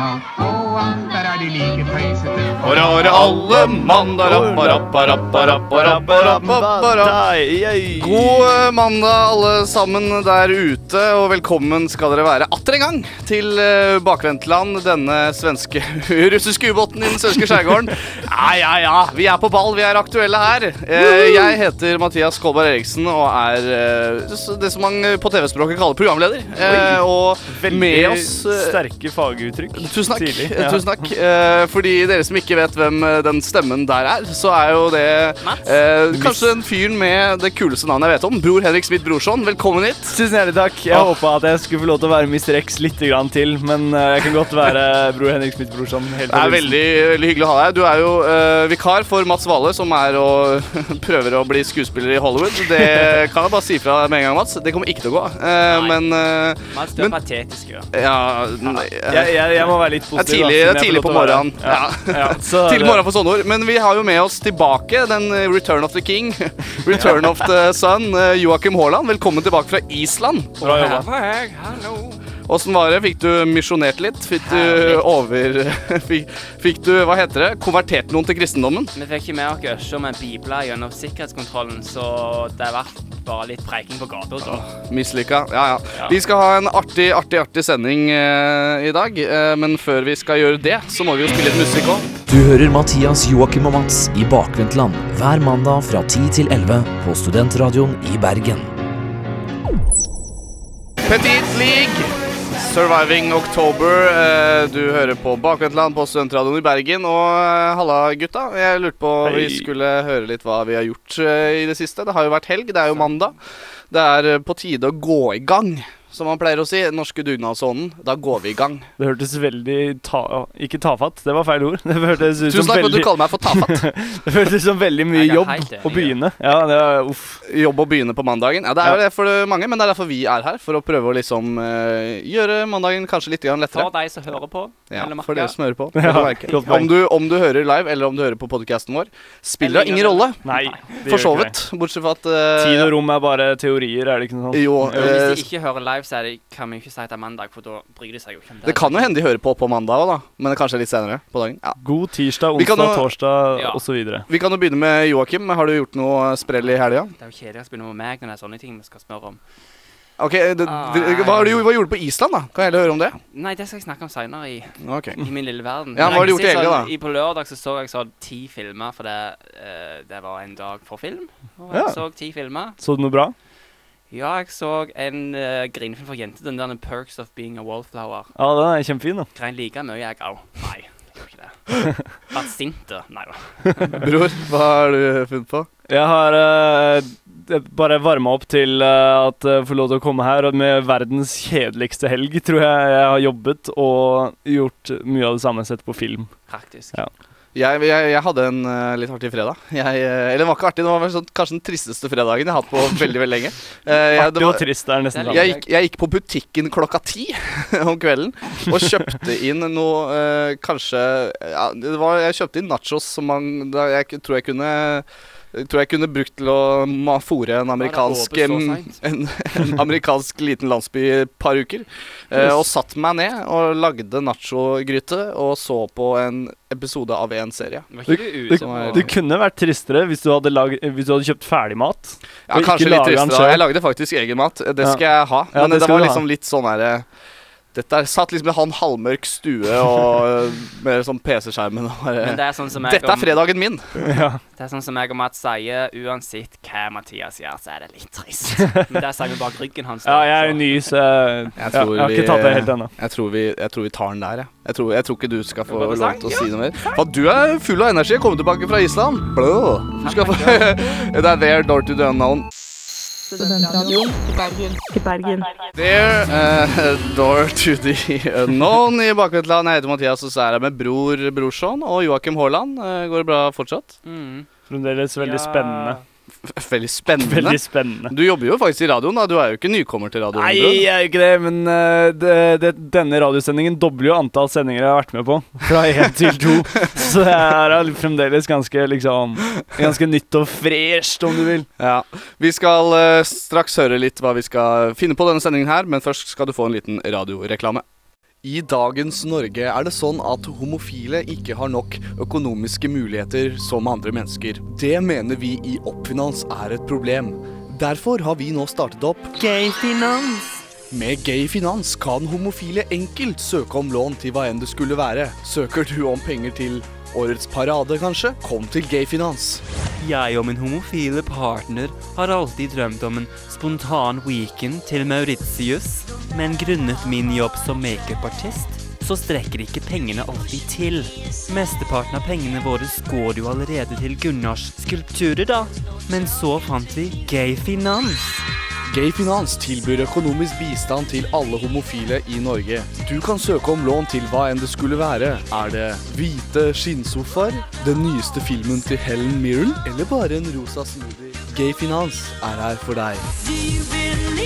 Vatnsland, der er de like pøysete. Hurra, hurra, alle mann da, rappa, rappa, rappa, rappa, rappa, rappa, rappa. God eh, mandag, alle sammen der ute, og velkommen skal dere være atter en gang til eh, Bakvendtland, denne svenske russiske ubåten i den svenske skjærgården. Ja, ja, ja, vi er på ball, vi er aktuelle her. Eh, Jeg heter Mathias Kolberg Eriksen og er det som man på TV-språket kaller programleder. Og med oss sterke faguttrykk. Tusen takk. tidlig. ja. Tusen takk. Eh, fordi dere som ikke vet hvem eh, den stemmen der er, så er jo det eh, kanskje en fyr med det kuleste navnet jeg vet om. Bror Henrik Smith Brorson. Velkommen hit. Tusen hjertelig takk. Jeg ah. håpa at jeg skulle få lov til å være Mr. X litt grann til, men eh, jeg kan godt være bror Henrik Smith Brorson. helt Det er veldig, veldig hyggelig å ha deg. Du er jo eh, vikar for Mats Vale, som er og prøver å bli skuespiller i Hollywood. Det kan jeg bare si fra med en gang, Mats. Det kommer ikke til å gå. Eh, men eh, Mats, du er Men- patetisk, jo. ja nei, eh, jeg, jeg, jeg må være litt Det er tidlig, da, er tidlig på morgenen. Ja. Ja, Tidlig morgen for sånne ord. Men vi har jo med oss tilbake den Return of the King. Return of the Sun. eh, Joakim Haaland, velkommen tilbake fra Island. Bra jobba. Hallo. Åssen var det? Fikk du misjonert litt? Fikk du over fikk, fikk du, hva heter det, konvertert noen til kristendommen? Vi fikk ikke med oss Øsje med bibler gjennom sikkerhetskontrollen, så det har vært bare litt preiking på gata. Ja, Mislykka. Ja, ja. Vi skal ha en artig, artig, artig sending eh, i dag. eh, men før vi skal gjøre det, så må vi jo spille litt musikk òg. Du hører Mathias, Joakim og Mats i Bakvendtland hver mandag fra 10 til 11 på Studentradioen i Bergen. Petit League. Surviving October. Eh, Du hører på Bakvendtland på Studentradioen i Bergen. Og eh, halla, gutta. Jeg lurte på om vi skulle høre litt hva vi har gjort eh, i det siste. Det har jo vært helg. Det er jo mandag. Det er på tide å gå i gang, som man pleier å si. Den norske dugnadsånden. Da går vi i gang. Det hørtes veldig ta... Ikke tafatt, det var feil ord. Det hørtes ut Tusen som takk for at du kaller meg for tafatt. det hørtes som veldig mye Jeg er jobb helt enig, å begynne. Ja, det er uff. Jobb å begynne på mandagen. Ja, Det er jo det for mange, men det er derfor vi er her. For å prøve å liksom eh, gjøre mandagen kanskje litt grann lettere. For deg som hører på, Ja, eller for merker. dere som hører på. Ja, vel å merke. godt poeng. om, du, om du hører live, eller om du hører på podkasten vår, spiller Eller ingen rolle. Nei, det For så ikke det. vidt. Bortsett fra at eh, Tid og rom er bare teorier, er det ikke noe sånt? Jo, Og Hvis eh, de ikke hører live, så er det, kan vi ikke si at det er mandag, for da bryr de seg jo ikke om det. det kan jo hende de hører på på mandag òg, da. Men kanskje litt senere på dagen. Ja. God tirsdag, onsdag, jo- torsdag Ja. osv. Vi kan jo begynne med Joakim. Har du gjort noe sprell i helga? Det er jo kjedelig å begynne med meg når det er sånne ting vi skal spørre om. Ok, det, Ah, det, hva, har du, hva gjorde du på Island, da? Kan jeg heller høre om det? Nei, det skal jeg snakke om seinere i, okay. i min lille verden. Ja, hva har du gjort i helga, sånn, da? i- På lørdag så så jeg så ti filmer, for det, uh, det var en dag for film. Og Ja. så ti filmer. Så du noe bra? Ja, jeg så en uh, grinefilm for jenter, den der 'Perks of Being a Wallflower'. Ja, den er kjempefin, da. Grein like mye, jeg òg. Nei, jeg gjør ikke det. Vært sint, da. Nei da. Bror, hva har du funnet på? Jeg har uh, bare varma opp til uh, at jeg får lov til å komme her med verdens kjedeligste helg, tror jeg jeg har jobbet og gjort mye av det samme sett på film. Praktisk. Ja. Jeg, jeg, jeg hadde en uh, litt artig fredag. Jeg, eh, eller den var ikke artig, det var sånn, kanskje den tristeste fredagen jeg har hatt på veldig veldig lenge. Uh, jeg, det Artig var, og trist er nesten Det samme. jeg, gikk, jeg gikk på butikken klokka ti om kvelden og kjøpte inn noe uh, Kanskje ja, det var, Jeg kjøpte inn nachos som man da jeg tror jeg kunne jeg tror jeg kunne brukt til å fòre en amerikansk en, en amerikansk liten landsby i et par uker. Eh, og satt meg ned og lagde nachogryte og så på en episode av en serie. Du, du, du kunne vært tristere hvis du hadde, lag, hvis du hadde kjøpt ferdigmat. Ja, kanskje litt tristere. Jeg lagde faktisk egen mat. Det skal jeg ha. Ja, Men det det, var liksom litt sånn herre Dette er satt liksom i han halvmørk stue og øh, med sånn PC-skjermen og bare det er sånn som jeg Dette er fredagen min! Ja. Det er sånn som jeg og Mats sier, uansett hva Mathias gjør, så er det litt trist. Men det sier vi bak ryggen hans. da, ja, jeg er så- ny, så jeg, Jeg ja, tror jeg har vi- ikke tatt det helt ennå. Jeg tror, vi, jeg tror vi tar den der, jeg. Jeg tror, jeg tror ikke du skal få lov til å si noe mer. For du er full av energi. Kommer tilbake fra Island. Blå. Du skal få Det er there, door to the unknown. Studentradioen i Bergen. I Bergen. There, uh, door to the unknown i Bakvendtland. Jeg heter Mathias, og så er jeg med bror Brorson og Joakim Haaland. Uh, går det bra fortsatt? Mm. Fremdeles veldig Ja. spennende. Veldig spennende. Veldig spennende. Du jobber jo faktisk i radioen, da. Du er jo ikke nykommer til radioen. Nei, jeg er jo ikke det, men uh, det, det, denne radiosendingen dobler jo antall sendinger jeg har vært med på. Fra én til to. Så det er fremdeles ganske liksom Ganske nytt og fresht, om du vil. Ja. Vi skal uh, straks høre litt hva vi skal finne på denne sendingen her, men først skal du få en liten radioreklame. I dagens Norge er det sånn at homofile ikke har nok økonomiske muligheter som andre mennesker. Det mener vi i Oppfinans er et problem. Derfor har vi nå startet opp Gayfinans. Med Gayfinans kan homofile enkelt søke om lån til hva enn det skulle være. Søker du om penger til årets parade, kanskje? Kom til Gayfinans. Jeg og min homofile partner har alltid drømt om en spontan weekend til Mauritius, men grunnet min jobb som makeupartist, så strekker ikke pengene alltid til. Mesteparten av pengene våre går jo allerede til Gunnars skulpturer, da. Men så fant vi Gay Finans. Gay Finans tilbyr økonomisk bistand til alle homofile i Norge. Du kan søke om lån til hva enn det skulle være. Er det hvite skinnsofaer, den nyeste filmen til Helen Mirren, eller bare en rosa smoothie? Gay Finans er her for deg.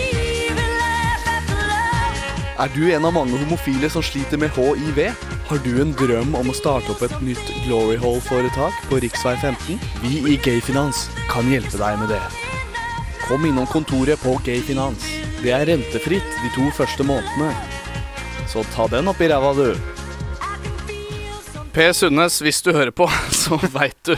Er du en av mange homofile som sliter med hiv? Har du en drøm om å starte opp et nytt Glory Hall-foretak på rv. 15? Vi i Gayfinans kan hjelpe deg med det. Kom innom kontoret på Gayfinans. Det er rentefritt de to første månedene. Så ta den opp i ræva, du. Per Sundnes, hvis du hører på, så veit du,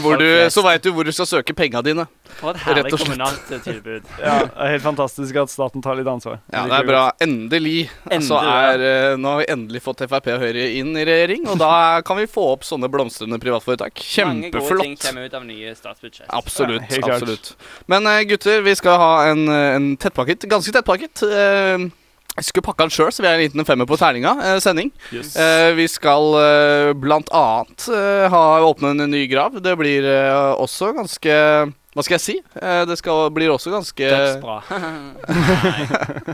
hvor du, så vet du hvor du skal søke penga dine. For et herlig kommunalt eh, tilbud. Ja, det er helt fantastisk at staten tar litt ansvar. Ja, det er bra. Endelig. Så er, eh, nå har vi endelig fått Frp og Høyre inn i regjering, og da kan vi få opp sånne blomstrende privatforetak. Kjempeflott. Mange gode ting kommer ut av nye statsbudsjett. Absolutt. Ja, absolutt. Men eh, gutter, vi skal ha en, en tettpakket, ganske tettpakket. Uh, jeg skulle pakka den sjøl, så vi er en liten femmer på terninga. eh, sending. Yes. Eh, vi skal eh, blant annet eh, ha åpne en ny grav. Det blir eh, også ganske Hva skal jeg si? Eh, det skal, blir også ganske Dødsbra. Nei,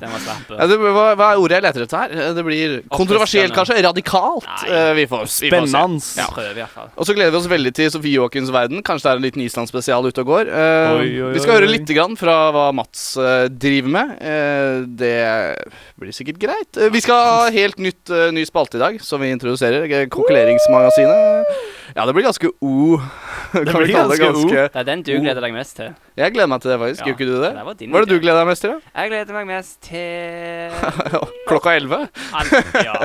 den var slapp. ja, det, hva, hva er ordet jeg leter etter her? Eh, Det blir kontroversielt, kanskje? Radikalt? Nei. Eh, vi, får, vi se. Spennende. Ja. Prøv. Og så gleder vi oss veldig til Sofie Joakims verden. Kanskje det er en liten Island-spesial ute og går. Eh, Oi, oi, vi skal oi, høre litt grann fra hva Mats eh, driver med. Eh, det blir sikkert greit. Eh, vi skal ha helt nytt, eh, ny spalte i dag, som vi introduserer. Eh, Konkurreringsmagasinet. Ja, det blir ganske o. Det blir ganske, det ganske o. Det er den du gleder deg mest til. Jeg gleder meg til det, faktisk. Ja, ikke du det? det var din Hva er det du gleder deg mest til? da? Jeg gleder meg mest til Klokka elleve? Ja.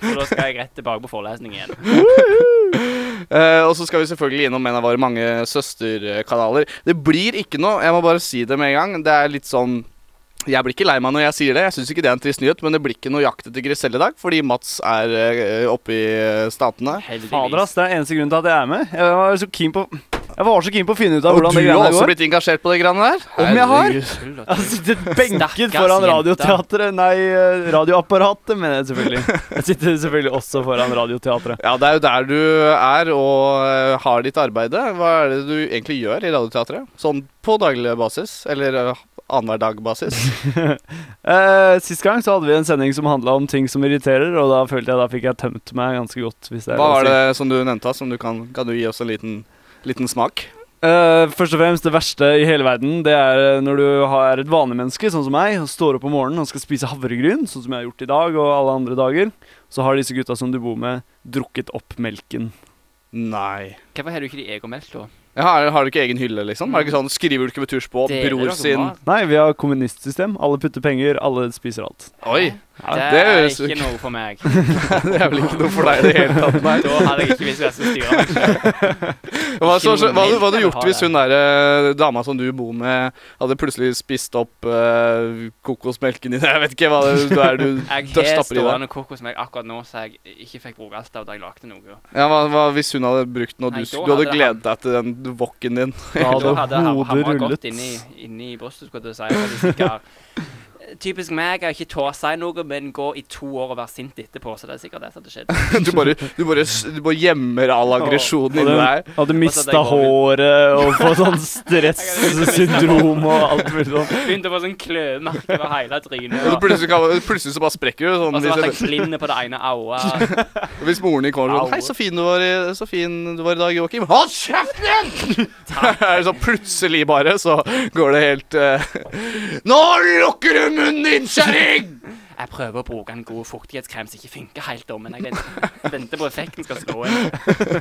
For da skal jeg rett tilbake på forelesning igjen. uh, og så skal vi selvfølgelig innom en av våre mange søsterkanaler. Det blir ikke noe, jeg må bare si det med en gang. Det er litt sånn Jeg blir ikke lei meg når jeg sier det. Jeg syns ikke det er en trist nyhet, men det blir ikke noe jakt etter Griselle i dag, fordi Mats er uh, oppe i statene. statene. Fader, ass. Det er eneste grunnen til at jeg er med. Jeg var så keen på Jeg var så keen på å finne ut av hvordan det går Og du har også blitt engasjert på de greiene der? Om jeg har? Jeg har sittet benket foran. Radioteatret Nei, eh, radioapparatet, mener jeg selvfølgelig. Jeg sitter selvfølgelig også foran Radioteatret. Ja, det er jo der du er og eh, har ditt arbeide. Hva er det du egentlig gjør i Radioteatret? Sånn på daglig basis? Eller uh, annenhver dag-basis? Eh, sist gang så hadde vi en sending som handla om ting som irriterer, og da følte jeg da fikk jeg tømt meg ganske godt. Hvis det Hva var si. det som du nevnte? Som du kan, kan du gi oss en liten, liten smak? Uh, først og fremst, det verste i hele verden, det er eh, når du er et vanlig menneske, sånn som meg, og står opp om morgenen og skal spise havregryn, sånn som jeg har gjort i dag og alle andre dager. Så har disse gutta som du bor med, drukket opp melken. Nei. Hvorfor har du ikke din egen melk, da? Ja, har, har du ikke egen hylle, liksom? Er det ikke sånn, Skriver du ikke med tusj på bror sin? Nei, vi har kommunistsystem. Alle putter penger, alle spiser alt. Oi! Det, det er ikke noe for meg. det er vel ikke noe for deg i det hele tatt, nei. Da hadde jeg ikke visst hva som styrer meg. Hva, så, Ikke hva, hadde- hva hadde du gjort hvis hun der eh, dama som du bor med, hadde plutselig spist opp uh, kokosmelken din? Jeg vet ikke hva det er du Jeg har stapper i deg. stående kokosmelk akkurat nå, så jeg ikke fikk bruke alt av da jeg lagde noe. Ja, hva, hva hvis hun hadde brukt den, og du, du hadde hadde gledet deg til den wokken din? Da Da hadde hadde ham- hodet hamra rullet. godt inni, inni brystet, skulle jeg si. Jeg typisk meg er ikke tå i noe, men gå i to år og være sint etterpå. Så det er sikkert det som har skjedd. Du bare, du bare, du bare gjemmer all aggresjonen inni deg. hadde mista håret og fått sånn stressyndrom og alt mulig sånn. Begynte å få sånn klømerke over hele trynet. Og plutselig, kan, plutselig så bare sprekker du. Sånn, og så ble jeg blind på det ene øyet. hvis moren din kommer sånn Hei, så fin du var i, så fin du var i dag, Joakim. Hold kjeften din! så plutselig bare så går det helt uh, Nå lukker du munnen din, kjerring! Jeg prøver å bruke en god fuktighetskrem som ikke funker helt, da, men jeg venter, på effekten skal slå inn.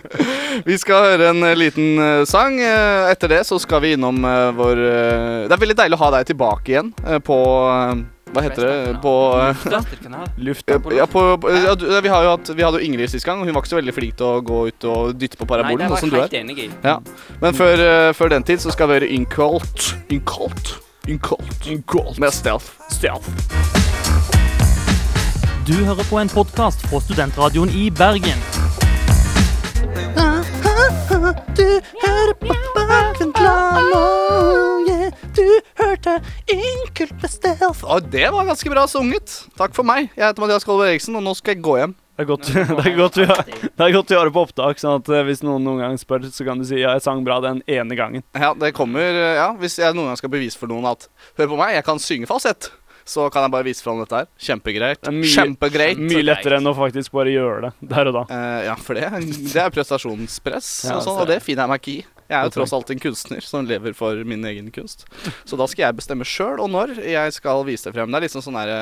Vi skal høre en eh, liten eh, sang. Eh, Etter det så skal vi innom vår Det er veldig deilig å ha deg tilbake igjen på Hva heter det? På Lufta? Ja, på, ja, vi har jo hatt Vi hadde jo Ingrid sist gang, og hun var ikke så veldig flink til å gå ut og dytte på Nei, parabolen. det sånn var du jeg er. helt enig i. Ja. Men før, før den tid så skal vi høre Incult. Incult. Incult. Inkult. Med Stealth. Stealth. Du hører på en podkast fra Studentradioen i Bergen. Du hører på Bergensland, oh yeah. Du hørte Inkult med Stealth. Og det var ganske bra sunget. Takk for meg. Jeg heter Mathias Kolberg Eriksen, og nå skal jeg gå hjem. Det er godt, det er godt, vi, har, det er godt vi har det på opptak, sånn at eh, hvis noen noen gang spør, så kan du si ja, jeg sang bra den ene gangen. Ja, det kommer eh, Ja, hvis jeg noen gang skal bevise for noen at Hør på meg, jeg kan synge falsett. Så kan jeg bare vise fram dette her. Kjempegreit. Det mye- Kjempegreit. Mye lettere enn å faktisk bare gjøre det der og da. Uh, ja, for det, det er prestasjonspress, Ja, og, sånn, og det finner jeg meg ikke i. Jeg er jo tross alt en kunstner som lever for min egen kunst. Så da skal jeg bestemme sjøl og når jeg skal vise det frem. Det er liksom sånn herre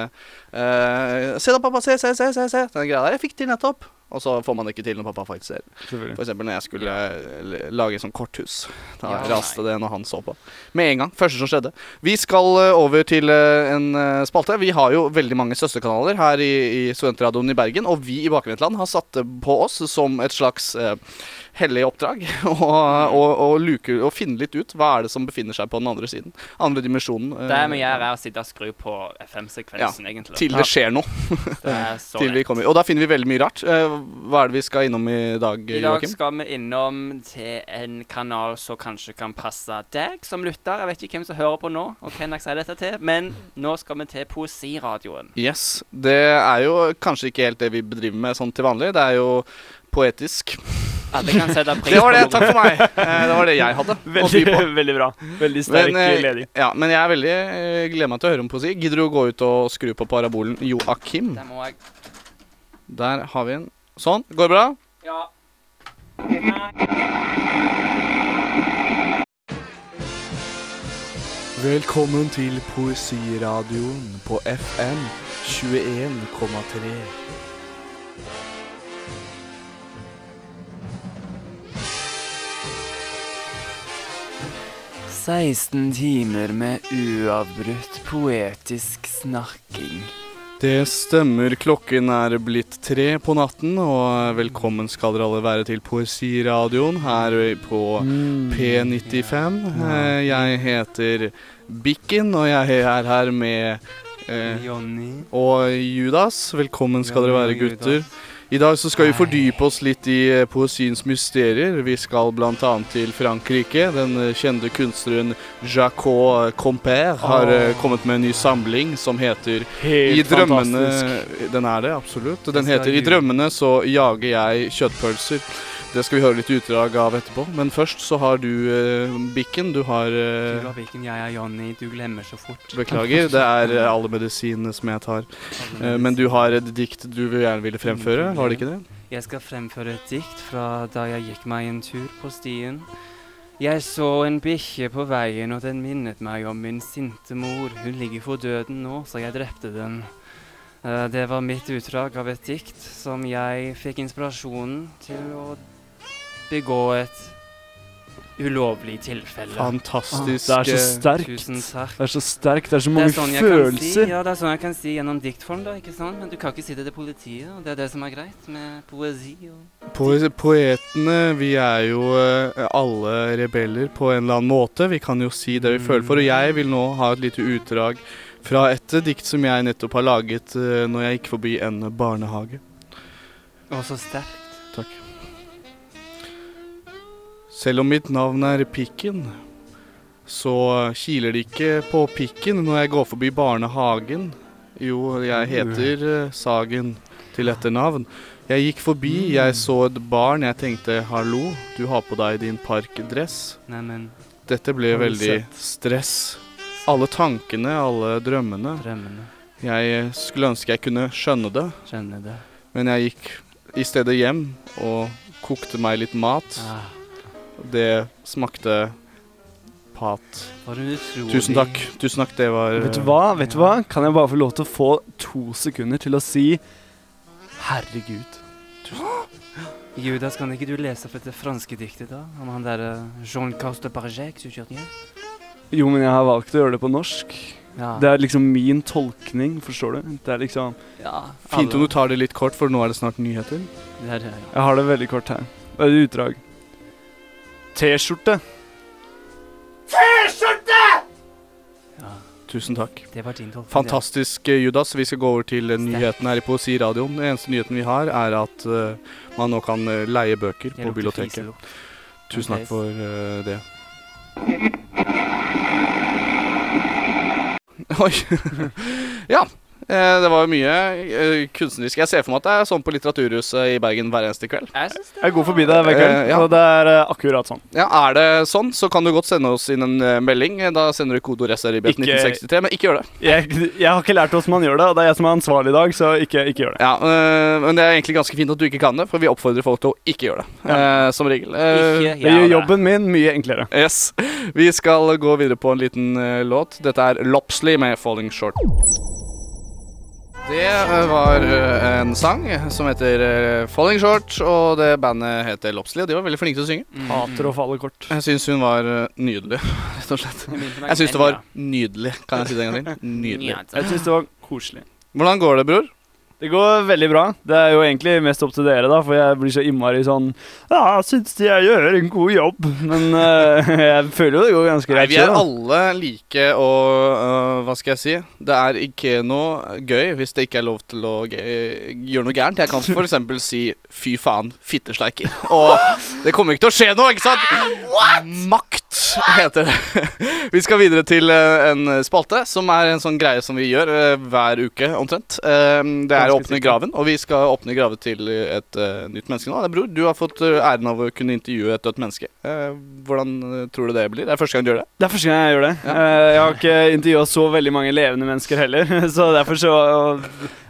uh, Se da, pappa, se, se, se, se, se. Den greia der. Jeg fikk til nettopp. Og så får man det ikke til når pappa faktisk ser. For eksempel når jeg skulle lage lage sånn korthus. Da Ja, raste det når han så på. Med en gang. Første som skjedde. Vi skal eh, over til eh, en eh, spalte. Vi har jo veldig mange søsterkanaler her i, i Studentradioen i Bergen. Og vi i Bakvendtland har satt det på oss som et slags eh, hellig oppdrag. og, luke, og finne litt ut hva er det som befinner seg på den andre siden. Andre dimensjonen. eh, Det vi gjør, er å sitte og skru på FM-sekvensen, egentlig. til det skjer noe. Det er så Til vi kommer. Og da finner vi veldig mye rart. Eh, hva er det vi skal innom i dag, I dag Joakim? skal vi innom til en kanal som kanskje kan passe deg som lytter. Jeg vet ikke hvem som hører på nå, og hvem jeg sier dette til, men nå skal vi til Poesiradioen. Yes. Det er jo kanskje ikke helt det vi bedriver med sånn til vanlig. Det er jo poetisk. Alle kan sette pris Det var det. Takk for meg. Eh, Det var det jeg hadde å by Veldig, på. veldig bra. Veldig sterk Men, leding. ja, men jeg er veldig eh, gleder meg til å høre om poesi. Gidder du å gå ut og skru på parabolen Joakim? Det må jeg Der har vi en. Sånn. Går det bra? Ja. Velkommen til Poesiradioen på FM 21,3. «16 timer med uavbrutt poetisk snakking. Det stemmer. Klokken er blitt tre på natten, og velkommen skal dere alle være til Poesiradioen her på P95. Eh, Jeg heter Bikken, og jeg er her med eh, Jonny. og Judas. Velkommen skal dere være, gutter. I dag så skal vi fordype oss litt i eh, poesiens mysterier. Vi skal bl.a. til Frankrike. Den eh, kjente kunstneren Jacques Compère har oh. kommet med en ny samling som heter I drømmene fantastisk. Den er det, absolutt. Den heter I drømmene så jager jeg kjøttpølser. Det skal vi høre litt utdrag av etterpå. Men først så har du uh, Bikken. Du har Du eh, har Bikken, jeg er Johnny. du glemmer så fort. Beklager, det er uh, alle medisinene som jeg tar. Men du har et dikt du vil gjerne ville fremføre, var det ikke det? Jeg skal fremføre et dikt fra da jeg gikk meg en tur på stien. Jeg så en bikkje på veien, og den minnet meg om min sinte mor. Hun ligger for døden nå, så jeg drepte den. Det var mitt utdrag av et dikt som jeg fikk inspirasjonen til å begå et ulovlig tilfelle. Fantastisk. Det er så eh, sterkt. Tusen takk. Det er så sterkt. Det er så Det mange er sånn følelser. si, ja, det er sånn jeg kan si gjennom diktform, da, ikke sant? Men du kan ikke si det til politiet, og det er det som er greit med poesi. og... Poe- Poetene, vi er jo eh, alle rebeller på en eller annen måte. Vi kan jo si det vi føler for. Og jeg vil nå ha et lite utdrag fra et dikt som jeg nettopp har laget eh, når jeg gikk forbi en barnehage. Og så sterkt. Selv om mitt navn er Pikken, så kiler det ikke på pikken når jeg går forbi barnehagen. Jo, jeg heter eh, Sagen til etternavn. Jeg gikk forbi, jeg så et barn, jeg tenkte hallo, du har på deg din parkdress. Neimen, Dette ble veldig stress. Alle tankene, alle drømmene. drømmene. Jeg skulle ønske jeg kunne skjønne det, Skjønne det. men jeg gikk i stedet hjem og kokte meg litt mat. Ah, Det smakte pat. Tusen takk. Tusen takk, det var Vet du hva? Vet du hva? Kan jeg bare få lov til å få to sekunder til å si Herregud. Judas, kan ikke du lese opp dette franske diktet, da? Om han derre Jean Causte Barjec, du kjørte igjen? Jo, men jeg har valgt å gjøre det på norsk. Ja. Det er liksom min tolkning, forstår du? Det er liksom ja Fint om du tar det litt kort, for nå er det snart nyheter. Det er det, ja. Jeg har det veldig kort her. Det er et utdrag. T-skjorte. ja. Tusen takk. Det var din tolkning. Fantastisk, eh, Judas. Vi skal gå over til nyhetene nyheten her i Poesiradioen. Den eneste nyheten vi har, er at uh, man nå kan eh, leie bøker på biblioteket. Tusen takk for uh, det. Oi. ja. Eh, Det var jo mye eh, kunstnerisk. Jeg ser for meg at det er sånn på Litteraturhuset i Bergen hver eneste kveld. Jeg synes det. Jeg går forbi deg hver kveld, uh, ja. og det er eh, akkurat sånn. Ja, Er det sånn, så kan du godt sende oss inn en eh, melding. Da sender du kodeord SRIB Ikke- 1963, men ikke gjør det. Jeg, jeg har ikke lært hvordan man gjør det, og det er jeg som er ansvarlig i dag, så ikke, ikke gjør det. Ja, uh, Men det er egentlig ganske fint at du ikke kan det, for vi oppfordrer folk til å ikke gjøre det. eh, som regel. Eh, Ikke Det gjør jobben min mye enklere. Yes. Vi skal gå videre på en liten eh, låt. Dette er Lopsley med 'Falling Short'. Det eh, var eh, en sang som heter eh, 'Falling Short', og det bandet heter Lopsley, og de var veldig flinke til å synge. Mm. Hater å falle kort. Jeg syns hun var nydelig, rett og slett. Jeg syns det var nydelig. Kan jeg si det en gang til? Nydelig. Jeg syns det var koselig. Hvordan går det, bror? Det går veldig bra. Det er jo egentlig mest opp til dere, da, for jeg blir så innmari sånn Ja, syns de jeg gjør en god jobb, men uh, jeg føler jo det går ganske greit. vi er alle like og uh, Hva skal jeg si? Det er ikke noe gøy hvis det ikke er lov til å gjøre noe gærent. Jeg kan f.eks. si 'fy faen, fittesleiker'. Og det kommer ikke til å skje noe, ikke sant? Makt heter det. Vi skal videre til øh, en spalte som er en sånn greie som vi gjør øh, hver uke omtrent. Eh, Det er å åpne graven, og vi skal åpne graven til et nytt menneske nå. Det er bror, du har fått æren av å kunne intervjue et dødt menneske. Eh, hvordan tror du det blir? Det er første gang du gjør det. Det er første gang jeg gjør det. Ja. Eh, Jeg har ikke intervjua så veldig mange levende mennesker heller, så derfor så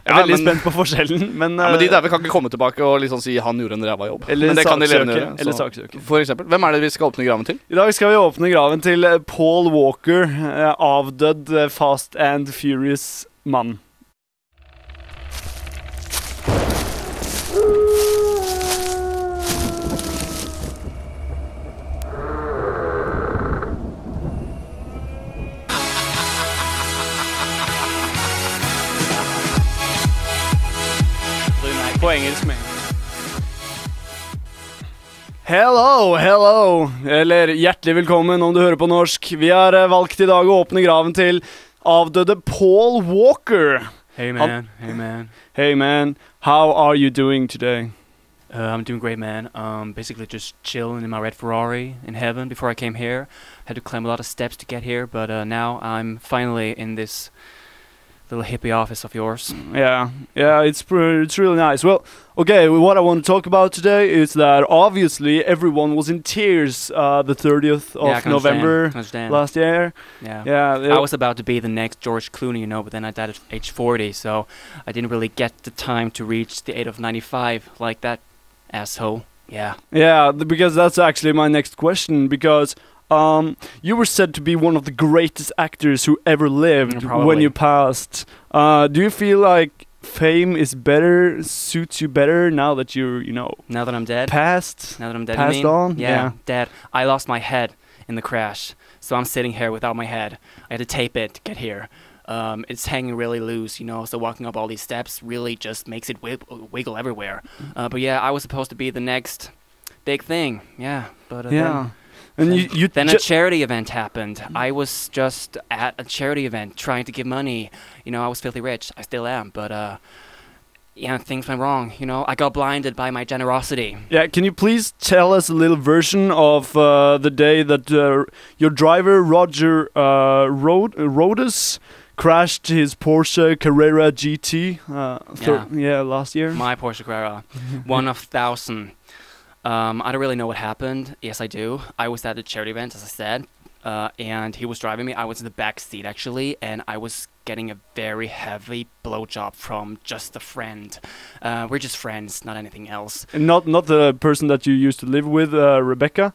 jeg er Ja, veldig men- spent på forskjellen. Men, Ja, men de eh, der kan ikke komme tilbake og liksom si 'han gjorde en ræva jobb'. Eller saksøker. saksøker. For eksempel. Hvem er det vi skal åpne graven til? I dag skal vi åpne graven til eh, Paul Walker, eh, avdødd Fast and Furious mann. Engelsk med Hello, hello, eller hjertelig velkommen om du hører på norsk. Vi har eh, valgt i dag å åpne graven til avdøde Paul Walker. Hey man, hey man. Hey man, how are you doing today? Uh, I'm doing great, man. Um, basically just chilling in my red Ferrari in heaven. Before I came here, had to climb a lot of steps to get here, but uh, now I'm finally in this little hippie office of yours. Yeah, yeah, it's pr- it's really nice. Well, okay, what I want to talk about today is that obviously everyone was in tears uh, the 30th of yeah, November understand. understand. last year. yeah. Yeah, I was about to be the next George Clooney, you know, but then I died at age 40, so I didn't really get the time to reach the age of 95 like that asshole. Yeah. Yeah, because that's actually my next question. Because um, you were said to be one of the greatest actors who ever lived Mm, when you passed. Uh, do you feel like fame is better, suits you better now that you're, you know, Now that I'm dead, past? now that I'm dead, passed on? Yeah, Yeah. dead. I lost my head in the crash, so I'm sitting here without my head. I had to tape it to get here. Um, it's hanging really loose, you know, so walking up all these steps really just makes it wig- wiggle everywhere. Uh, but yeah, I was supposed to be the next big thing. Yeah, but uh, then- Yeah. And you, you Then a charity event happened. I was just at a charity event trying to give money. You know, I was filthy rich. I still am, but uh, yeah, things went wrong. You know, I got blinded by my generosity. Yeah, can you please tell us a little version of uh, the day that uh, your driver Roger uh, Rod- Rhodes crashed his Porsche Carrera GT? Uh, thir- yeah. last year. My Porsche Carrera, one of thousand. Um, I don't really know what happened. Yes, I do. I was at the charity event, as I said, uh, and he was driving me. I was in the back seat actually, and I was getting a very heavy blowjob from just a friend. Uh, we're just friends, not anything else. And not not the person that you used to live with, uh, Rebecca.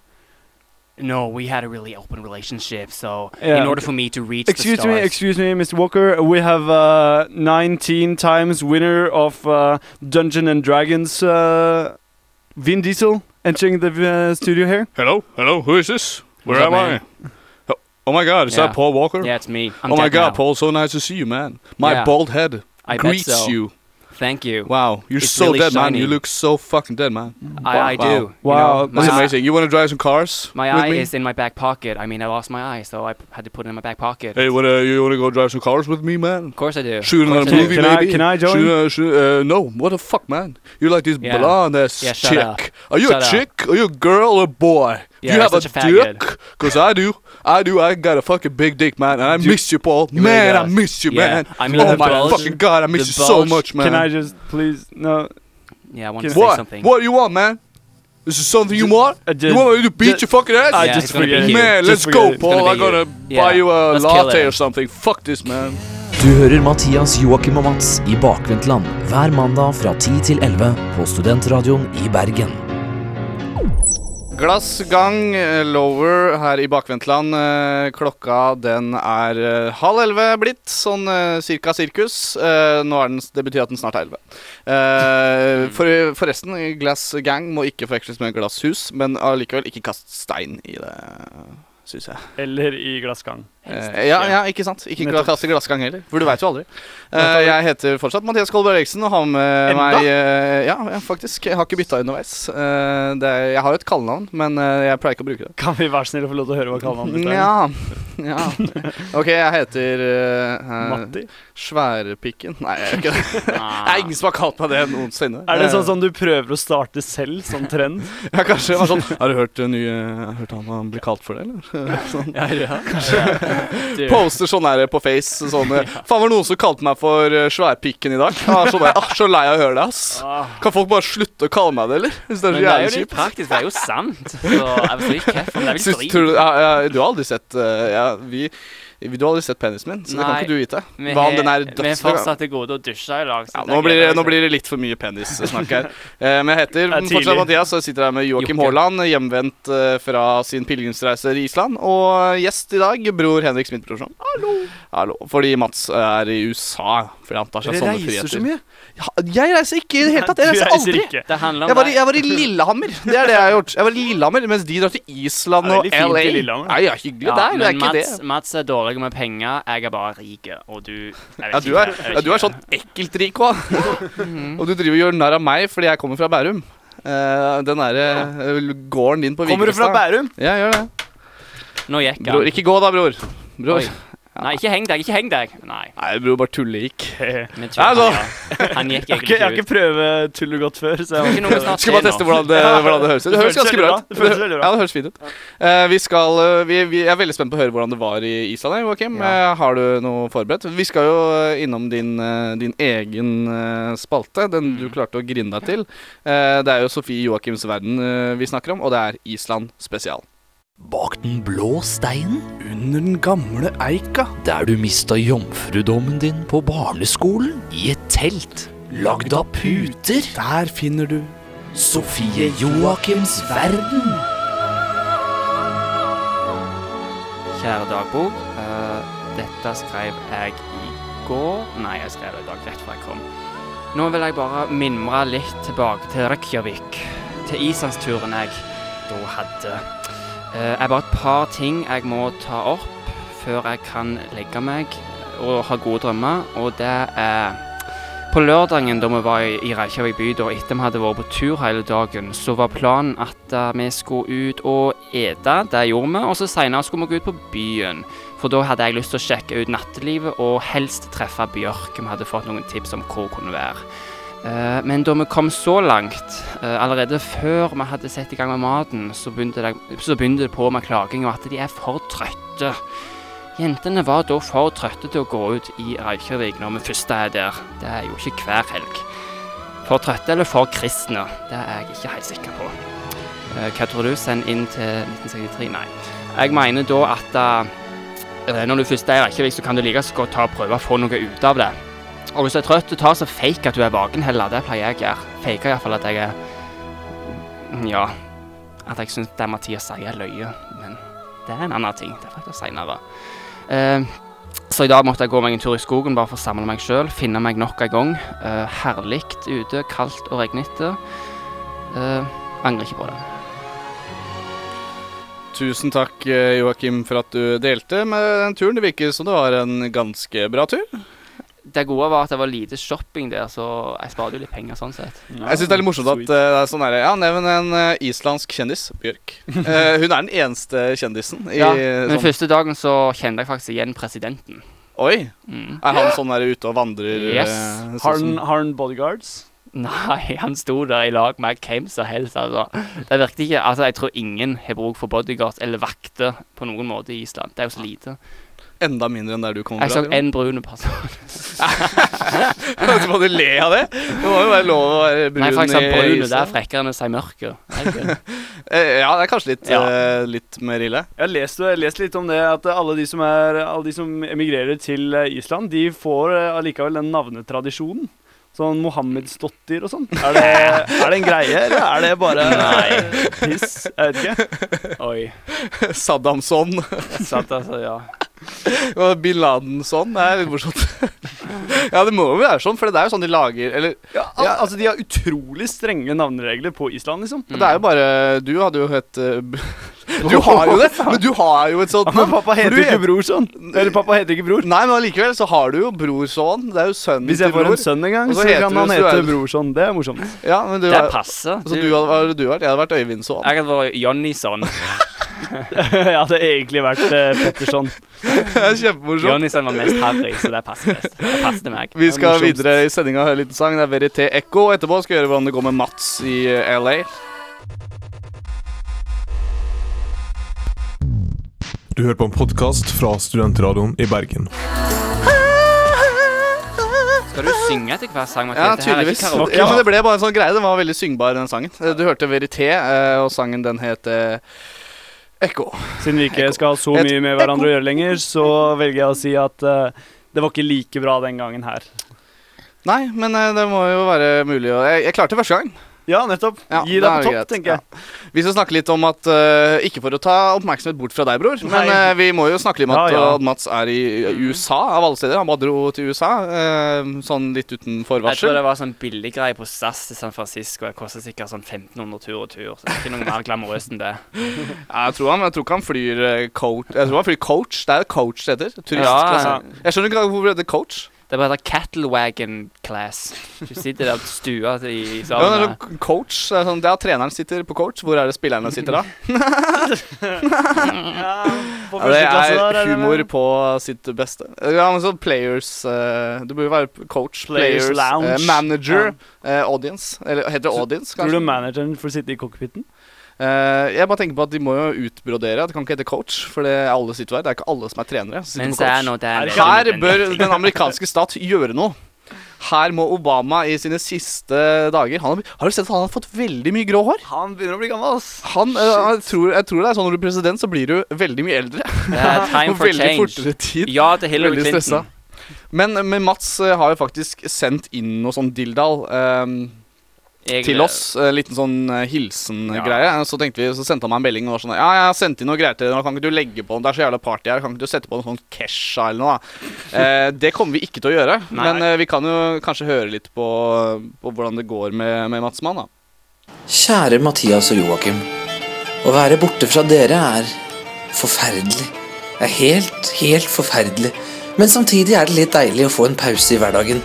No, we had a really open relationship. So Yeah, in order okay. for me to reach Excuse the me, excuse me, Mr. Walker. We have uh, 19 times winner of uh, Dungeon and Dragons, uh, Vin Diesel, entering the uh, studio here. Hello, hello. Who is this? Where What's up, am I? man? Oh, oh my God, is Yeah. that Paul Walker? Yeah, it's me. I'm oh my dead God, now. Paul, so nice to see you, man. My Yeah. bald head I bet greets so. you. Thank you. Wow, you're It's so really dead, man. You look so fucking dead, man. I, I Wow. do. you Wow, know, That's amazing. You want to drive some cars? My with eye me? is in my back pocket. I mean, I lost my eye, so I p- had to put it in my back pocket. Hey, wanna, you want to go drive some cars with me, man? Of course I do. Shoot Of in a course I do. movie, Can I- can I join? Shoot, uh, shoot, uh, no, what the fuck, man? You're like this Yeah. blonde ass Yeah, chick. up. Are you Shut a up. chick? Are you a girl or a boy? Yeah, you have a, dick? Cause I do. I do. I got a fucking big dick, man. And I Dude, miss you, Paul. You Man, I miss you, Yeah, man. I mean, oh my bulge- fucking god, I miss you bulge. so much, man. Can I just please no? Yeah, I want to say what? something. What do you want, man? This is something you want? You want me to beat your fucking ass? I Yeah, just forget it. Man, Just let's forget go, Paul. I'm gonna buy you a latte or something. Fuck this, man. Du hører Mathias, Joakim og Mats i Bakvendtland hver mandag fra 10 til 11 på Studentradioen i Bergen. Glass gang, eh, lower her i bakvendtland. Eh, Klokka den er eh, halv elleve blitt, sånn cirka sirkus. Nå er den, det betyr at den snart er elleve. For, glass gang må ikke forveksles med glasshus, men allikevel ikke kast stein i det, syns jeg. Eller i glassgang. Eh, ja, ja, ikke sant. Ikke kaste glassgang heller, for du veit jo aldri. Eh, jeg heter fortsatt Mathias Kolberg Eriksen og har med Enda? meg eh, ja, ja, faktisk. Jeg har ikke bytta underveis. Eh, det er, jeg har jo et kallenavn, men jeg pleier ikke å bruke det. Kan vi være snill å få lov til å høre hva kallenavnet ditt er? Ja, ja. Ok, jeg heter eh, eh, Matti? Sværpikken. Nei, jeg gjør ikke det. Det er ingen som har kalt meg det noensinne. Er det sånn som du prøver å starte selv, som trend? Ja, kanskje. sånn Har du hørt det nye Har hørt han han blir kalt for det, eller? Sånn. Ja, ja. Du, Poster sånn her på Face. Sånn eh, Faen, var det noen som kalte meg for eh, sværpikken i dag? Jeg sånn ah, så lei av å høre det, ass. Kan folk bare slutte å kalle meg det, eller? Hvis det er så jævlig kjipt. praktisk. Det er jo sant. Så jeg vet ikke hvorfor, det er vel drit. du, ja, ja, du har aldri sett uh, ja, vi, Du har aldri sett penisen min, så det kan ikke du vite. Vi Hva om har- den er Vi har fortsatt til gode å dusje i lag. så Ja, nå, blir det, nå blir det litt for mye penissnakk her. Eh, men jeg heter er fortsatt Mathias, og jeg sitter her med Joakim. Haaland, hjemvendt eh, fra sin pilegrimsreise i Island. Og gjest i dag, bror Henrik Smith-brorson. Hallo. Hallo. Fordi Mats er i USA, fordi han tar seg Dere sånne reiser så mye. Ja, jeg reiser ikke i det hele tatt. Jeg reiser aldri. Det handler om Jeg var, i, jeg var i Lillehammer. Det er det jeg har gjort. Jeg var i Lillehammer Mens de drar til Island og LA. Nei, ja, hyggelig Ja, der. Det er men ikke Mats, det. Mats er dårlig med penger, jeg er bare rik, og du Ja, du er, jeg ja, du er sånn ekkelt rik òg. og du driver og gjør narr av meg fordi jeg kommer fra Bærum. Uh, den derre gården din på Kommer du fra Bærum? Ja, gjør det. Nå gikk Bror, ikke gå da, bror. Bror. Oi. Nei, ikke heng deg, ikke heng deg. Nei. Nei, bror, bare tullegikk. Men Ja, han, ja. han gikk Jeg har ikke, jeg har ikke ut. prøvd tull godt før, så jeg Skal bare teste hvordan det, hvordan det høres ut. Det høres ganske bra ut. Det føles veldig bra. Ja, det høres fint ut. Uh, vi, skal, eh, vi, vi er veldig spent på å høre hvordan det var i Island. eh, Ja. Uh, har du noe forberedt? Vi skal jo innom din, uh, din egen spalte, den du klarte å grine deg til. Eh, det er jo Sofie Joakims verden vi snakker om, og det er Island spesial. Bak den blå steinen, Under den gamle eika. der du mista jomfrudommen din på barneskolen, i et telt lagd av puter. Der finner du Sofie Joakims verden. Kjære dagbok. Uh, dette skrev jeg i går Nei, jeg skrev det i dag rett før jeg kom. Nå vil jeg bare mimre litt tilbake til Reykjavik. Til islandsturen jeg da hadde. Eh, er bare et par ting jeg må ta opp før jeg kan legge meg og ha gode drømmer, og det er på lørdagen da vi var i Reykjavik by, da etter vi hadde vært på tur hele dagen, så var planen at eh, vi skulle ut og ete. Det gjorde vi. Og så senere skulle vi gå ut på byen. For da hadde jeg lyst til å sjekke ut nattelivet og helst treffe Bjørk. Vi hadde fått noen tips om hvor det kunne være. Eh, men da vi kom så langt, eh, allerede før vi hadde sett i gang med maten, så begynte det, så begynte det på med klaging og at de er for trøtte. Jentene var da for trøtte til å gå ut i Reykjavik når vi først er der. Det er jo ikke hver helg. For trøtte eller for kristne, det er jeg ikke helt sikker på. Eh, hva tror du? Send inn til 1963? Nei. Jeg mener da at når du først er i Reykjavik, så kan du like så godt ta og prøve å få noe ut av det. Og hvis du er trøtt, du tar så fake at du er vaken heller. Det pleier jeg å gjøre. Faker iallfall at jeg er Ja. At jeg syns det Mathias sier er løye. Men det er en annen ting. Det får jeg ta seinere. Eh, så i dag måtte jeg gå meg en tur i skogen bare for å samle meg sjøl. Finne meg nok en gang. Uh, Herlig ute, kaldt og regnete. Uh, angrer ikke på det. Tusen takk, eh, Joakim, for at du delte med den turen. Det virker som det var en ganske bra tur. Det gode var at det var lite shopping der, så jeg sparte jo litt penger sånn sett. Jeg syns det er litt morsomt at uh, det er sånn her, Ja, nevn en uh, islandsk kjendis. Bjørk. Uh, hun er den eneste kjendisen i Ja, men sånn første dagen så kjente jeg faktisk igjen presidenten. Oi! Mm. Er han sånn der ute og vandrer? Yes. sånn Har han, har han bodyguards? Nei, han sto der i lag med hvem som helst. Altså. Det virket ikke Altså, jeg tror ingen har bruk for bodyguards eller vakter på noen måte i Island. Det er jo så lite. Enda mindre enn der du kommer Jeg så fra. én brun person. Så må du le av det? Det må jo være lov å være brun Nei, faktisk i brune det er frekkere enn å si mørke. Eh, Ja, det er kanskje litt, Ja. uh, litt mer ille. Jeg har lest, jeg har lest litt om det, at alle de som, er, alle de som emigrerer til eh, Island, de får eh, allikevel den navnetradisjonen. Sånn Mohammedstottir og sånn. Er det, er det en greie, eller er det bare Nei. piss? Jeg vet ikke. Oi. Saddamson Satt, altså, ja. og bin Laden-sånn. Det er litt morsomt. ja, det må jo være sånn, for det er jo sånn de lager Eller Ja, al altså De har utrolig strenge navneregler på Island, liksom. det er jo bare Du hadde jo hett eh, Du har jo det, men du har jo et sånt Men pappa heter du ikke Brorson. Eller pappa heter ikke Bror. Nei, men allikevel så har du jo brorson. Det er jo sønnen Hvis jeg får en sønn en gang, så så kan han hete er- Brorson. Det er morsomt. Ja, men du Det er- passer. Så du hadde, hva hadde du vært? Jeg hadde vært Øyvindson. Jeg hadde vært Jonnyson. jeg hadde egentlig vært uh, Petterson. Er kjempemorsomt. Jonnyson var mest harry, så det passer best. Det passer meg. Vi skal videre i sendinga og høre litt sang. Det er Verité Ekko. Etterpå skal vi høre hvordan det går med Mats i eh, LA. Du hører på en podkast fra Studentradioen i Bergen. Skal du synge etter hver sang? Ja, Mathias? Tydeligvis. Ja, men det ble bare en sånn greie. Den var veldig syngbar, den sangen. Du hørte Verité, eh, og sangen den het eh, Ekko. Siden vi ikke skal ha så mye med hverandre å gjøre lenger, så velger jeg å si at uh, det var ikke like bra den gangen her. Nei, men uh, det må jo være mulig å Jeg, jeg klarte det første gang. Ja, nettopp. Ja, Gi deg er på topp, greit. tenker jeg. Ja. Vi skal snakke litt om at uh, Ikke for å ta oppmerksomhet bort fra deg, bror, men Nei. eh, vi må jo snakke litt om at Ja, ja. Mats er i USA, av alle steder. Han bare dro til USA, eh, sånn litt uten forvarsel. Jeg tror det var sånn billiggreie på SAS til San Francisco. Det koster sikkert sånn 1500 tur og tur. Så det er ikke noe mer glamorøst enn det. Jeg, tror han, jeg tror ikke han flyr coach Jeg tror han flyr coach. Det er jo coach det heter. Turistklasse. Ja, Jeg skjønner ikke hvorfor det heter coach. Det bare heter cattle wagon class. Du sitter der på stua i salen. Ja, sånn coach. Det er sånn, det er treneren sitter på coach. Hvor er det spillerne sitter da? Ja, det der, er humor på sitt beste. Ja, men så players uh, Du burde jo være coach, Players players, lounge. Uh, manager, uh, audience. Eller heter det audience, Tror du kanskje? manageren får sitte i cockpiten? Eh, jeg bare tenker på at de må jo utbrodere. Det kan ikke hete coach, for det er alle sitter der. Det er ikke alle som er trenere. som er er Er Her bør den amerikanske stat gjøre noe. Her må Obama i sine siste dager han har, har du sett at han har fått veldig mye grå hår? Han begynner å bli gammel, ass. Han, uh, jeg, tror, jeg tror det er sånn når du er president, så blir du veldig mye eldre. Det er time for veldig change. fortere tid. Ja til Hillary Veldig stressa. Clinton. Men, men Mats uh, har jo faktisk sendt inn noe sånn dilldall ehm, Jeg- til oss. En liten sånn eh, hilsen-greie. Så tenkte vi, så sendte han meg en melding og var sånn Ja, jeg har sendt inn noe greier til deg, nå kan ikke du legge på Det er så jævla party her, kan ikke du sette på noe sånn Kesha eller noe, da? Eh, det kommer vi ikke til å gjøre. Nei. Men eh, vi kan jo kanskje høre litt på, på hvordan det går med, med Mats Mann, da. Kjære Mathias og Joakim. Å være borte fra dere er forferdelig. Det er helt, helt forferdelig. Men samtidig er det litt deilig å få en pause i hverdagen.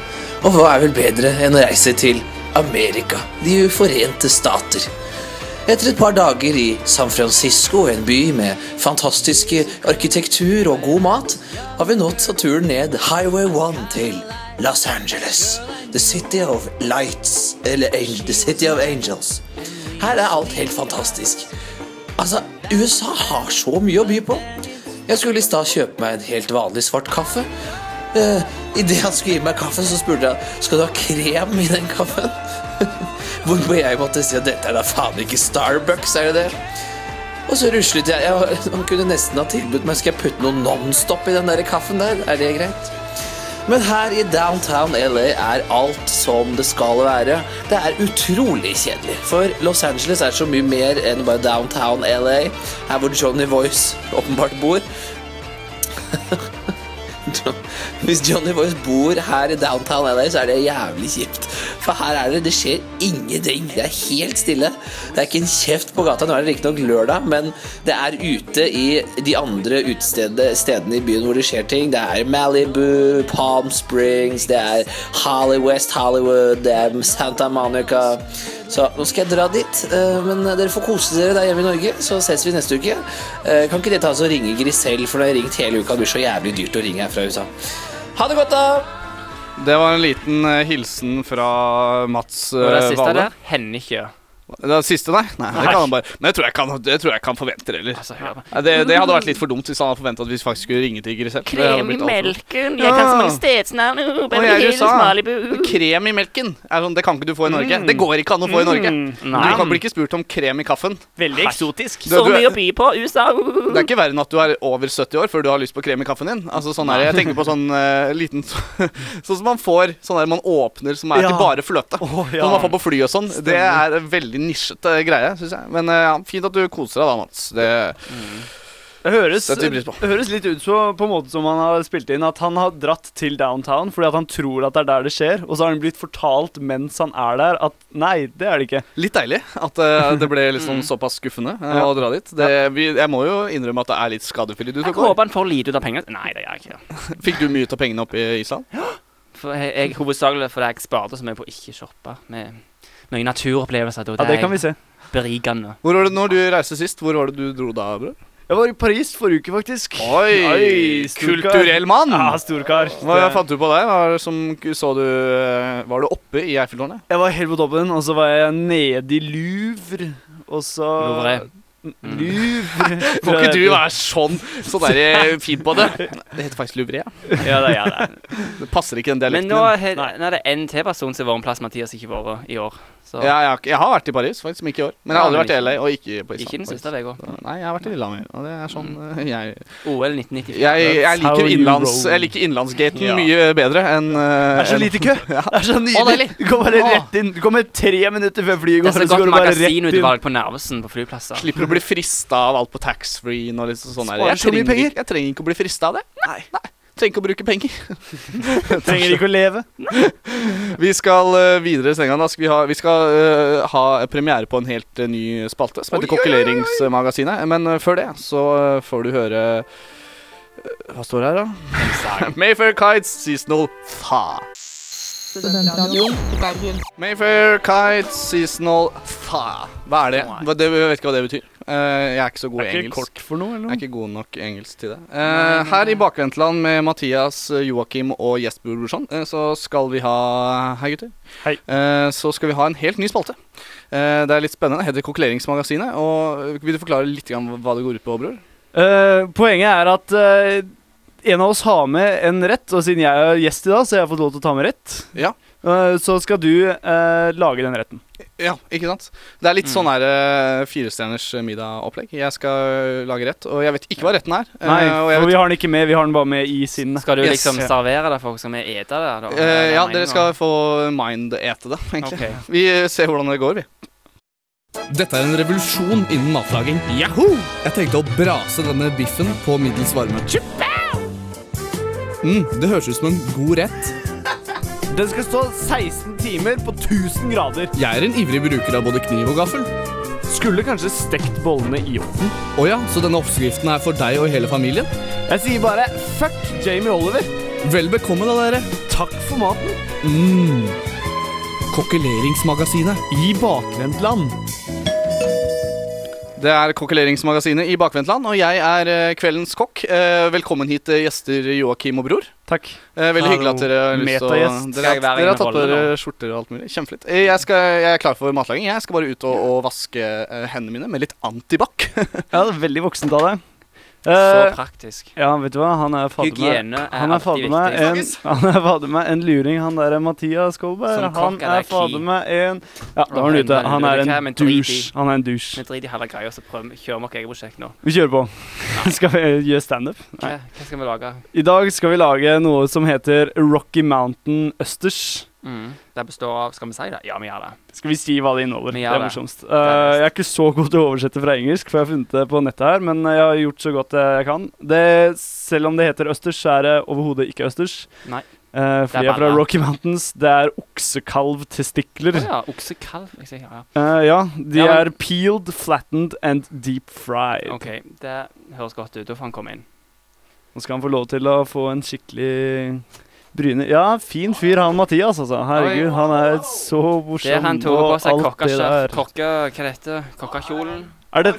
Og hva er vel bedre enn å reise til Amerika, De uforente stater. Etter et par dager i San Francisco, en by med fantastiske arkitektur og god mat, har vi nå tatt turen ned Highway 1 til Los Angeles. The city of lights. Eller The city of angels. Her er alt helt fantastisk. Altså, USA har så mye å by på. Jeg skulle i stad kjøpe meg en helt vanlig svart kaffe. Uh, Idet han skulle gi meg kaffen, så spurte jeg skal du ha krem i den kaffen. Hvorpå jeg måtte si at dette er da faen ikke Starbucks, er det det? Og så ruslet jeg. jeg. Han kunne nesten ha tilbudt meg Skal jeg putte noe Nonstop i den der kaffen der. Er det greit? Men her i downtown LA er alt som det skal være. Det er utrolig kjedelig. For Los Angeles er så mye mer enn bare downtown LA. Her hvor Johnny Voice åpenbart bor. Hvis Johnny Boys bor her i downtown LA, så er det jævlig kjipt. For her er det Det skjer ingenting. Det er helt stille. Det er ikke en kjeft på gata. Nå er det riktignok lørdag, men det er ute i de andre stedene i byen hvor det skjer ting. Det er Malibu, Palm Springs, det er Holly Hollywood, det er Santa Monica. Så nå skal jeg dra dit. eh, Men dere får kose dere der hjemme i Norge, så ses vi neste uke. Eh, Kan ikke dere ta oss og ringe Grisell, for nå har jeg ringt hele uka. Det blir så jævlig dyrt å ringe her fra USA. Ha det godt, da! Det var en liten eh, hilsen fra Mats valget. Hvor er det siste Vale. der hender Det siste, nei? nei, det Nei. kan han bare Men det tror jeg kan, det tror jeg kan forvente det, eller? Altså, ja. Det, det hadde vært litt for dumt hvis han hadde forventa at vi faktisk skulle ringe til Grisel. Krem i melken, jeg kan så mange stedsnavn. jeg. Krem i melken sånn, Det kan ikke du få i Norge. Mm. Det går ikke an å få i Norge. Mm. Du kan bli ikke spurt om krem i kaffen. Veldig eksotisk. Du- Så mye å by på, USA. Det er ikke verre enn at du er over 70 år før du har lyst på krem i kaffen din. Altså sånn er det. Jeg tenker på sånn uh, liten Sånn som man får Sånn der man åpner som er Ja. til bare fløte. ja. Som man får på fly og sånn. Det er en veldig nisjete greie, syns jeg. Men eh, ja, fint at du koser deg da, Mats. Det Det høres, Setter vi pris på. det høres litt ut så, på en måte som han har spilt inn at han har dratt til downtown fordi at han tror at det er der det skjer, og så har han blitt fortalt mens han er der at nei, det er det ikke. Litt deilig at uh, det ble liksom såpass skuffende uh, Ja. å dra dit. Det, vi, jeg må jo innrømme at det er litt skadefri du Jeg håper han får lite ut av pengene. Nei, det gjør jeg ikke. Fikk du mye ut av pengene oppe i Island? For jeg, jeg Hovedsakelig fordi jeg sparte så mye på å ikke shoppe. Med mye naturopplevelser. og Ja, det kan vi se. Berikende. Hvor var det når du reiste sist? Hvor var det du dro da, bror? Jeg var i Paris forrige uke, faktisk. Oi, Oi kulturell mann! Ja, storkar. Hva jeg fant du på deg? Var det som så du eh, Var du oppe i Eiffeltårnet? Jeg var helt på toppen, og så var jeg nede i Louvre, og så Louvre. Louvre. Må ikke du være sånn så der eh, fin på det? Det heter faktisk Louvre. Ja. Ja, det ja det. Det passer ikke den Men dialekten. nå, er, nå er det en til person som har vært en plass Mathias ikke har vært i år. Så Ja, jeg, har, jeg har vært i Paris, faktisk, men ikke i år. Men jeg har aldri vært i LA, og ikke på Island. ikke den siste uka. Nei, jeg har vært i Lillehammer, og det er sånn eh, jeg OL 1994. jeg, jeg, liker innlands, jeg liker innlandsgaten Ja. mye bedre enn uh, Det er så lite kø. Ja. Det er så nydelig. Du kommer bare rett inn. Du kommer tre minutter før flyet går. Det er så så godt magasinutvalg på Narvesen på flyplasser. Slipper å bli frista av alt på taxfree og litt sånn der. Jeg trenger, penger. jeg trenger ikke å bli frista av det. Nei. Trenger ikke å bruke penger. Trenger ikke å leve. Vi skal uh, videre i senga. Vi ha, vi skal uh, ha premiere på en helt uh, ny spalte som heter. Kokkeleringsmagasinet. Men før det så får du høre Hva står det her, da? Mayfair Kites Seasonal Tha. Mayfair Kites Seasonal Tha. Hva er det? Det? Jeg vet ikke hva det betyr. Eh, jeg er ikke så god i engelsk. kort for noe, eller Jeg er ikke god nok engelsk til det. Eh, her i Bakvendtland med Mathias, eh, Joakim og Jesper Brorson, eh, så skal vi ha Hei, gutter. Hei. Eh, så skal vi ha en helt ny spalte. Eh, det er litt spennende. Det heter Kokkeleringsmagasinet. Og Vil du forklare litt grann hva det går ut på, bror? Uh, poenget er at uh, en av oss har med en rett, og siden jeg er gjest i dag, så jeg har jeg fått lov til å ta med rett. Ja. Eh, så skal du eh, lage den retten. Ja, ikke sant? Det er litt Mm. sånn her uh, firestjerners middag-opplegg. Jeg skal lage rett, og jeg vet ikke hva retten er. Eh, Nei, og jeg for vet, vi har den ikke med, vi har den bare med i sinnet. Skal du Yes. liksom servere det for folk som er ete det? Da? eh, Er ja, dere skal få mind-ete det, egentlig. Okay. Vi ser hvordan det går, vi. Dette er en revolusjon innen matlaging. Yahoo! Jeg tenkte å brase denne biffen på middels varme. Mm, det høres ut som en god rett. Den skal stå 16 timer på 1000 grader. Jeg er en ivrig bruker av både kniv og gaffel. Skulle kanskje stekt bollene i ovnen. Å ja, så denne oppskriften er for deg og hele familien? Jeg sier bare fuck Jamie Oliver. Vel bekomme da, dere. Takk for maten. Mm. Kokkeleringsmagasinet. I bakvendtland. Det er kokkeleringsmagasinet i Bakvendtland, og jeg er eh, kveldens kokk. Eh, velkommen hit, eh, gjester Joakim og Bror. Takk. Eh, veldig hyggelig at dere har lyst til å. Dere, dere har tatt på dere skjorter og alt mulig. Kjempefint. Eh, Jeg, jeg er klar for matlaging. Jeg skal bare ut og, og vaske hendene mine med litt antibac. Ja, det er veldig voksent av deg. Så Eh, praktisk. ja, vet du hva? Han er fader meg Hygiene er Han er alltid fader meg en, viktig. han er fader meg en luring, han der Mathias Kolberg. Han er er fader meg en Ja, da var han ute. Han er en douche. Han er en douche. Vi driter i hele greia, så prøv, kjører vi vårt eget prosjekt nå. Vi kjører på. Skal vi gjøre standup? Hva skal vi lage? I dag skal vi lage noe som heter Rocky Mountain Østers. Mm. Det består av Skal vi si det? Ja, vi gjør det. Skal vi si hva det inneholder? Det er morsomst. Eh, jeg er ikke så god til å oversette fra engelsk, for jeg har funnet det på nettet her, men jeg har gjort så godt jeg kan. Det, selv om det heter østers, så er det overhodet ikke østers. Nei. Uh, Det er jeg er fra. Rocky Mountains. Det er oksekalvtestikler. Å ja, oksekalv. Sier ja. Eh, ja, de Ja, men- er peeled, flattened and deep fried. OK, det høres godt ut. Da får han komme inn. Nå skal han få lov til å få en skikkelig bryne. Ja, fin fyr han Mathias, altså. Herregud, han er så morsom Det han tok på seg det Kokke... Hva det heter Kokkekjolen. Er det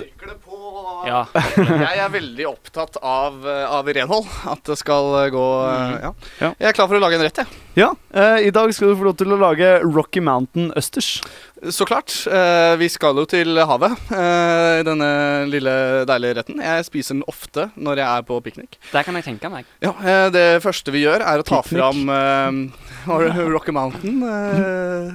Ja. jeg er veldig opptatt av, eh, av renhold. At det skal eh, gå mm. ja. Ja. Jeg er klar for å lage en rett, jeg. Ja, eh, i dag skal du få lov til å lage Rocky Mountain østers. Så klart. Eh, vi skal jo til havet eh, i denne lille deilige retten. Jeg spiser den ofte når jeg er på piknik. Det kan jeg tenke meg. Ja, Det første vi gjør, er å ta Picnic. fram eh, Rocky Mountain.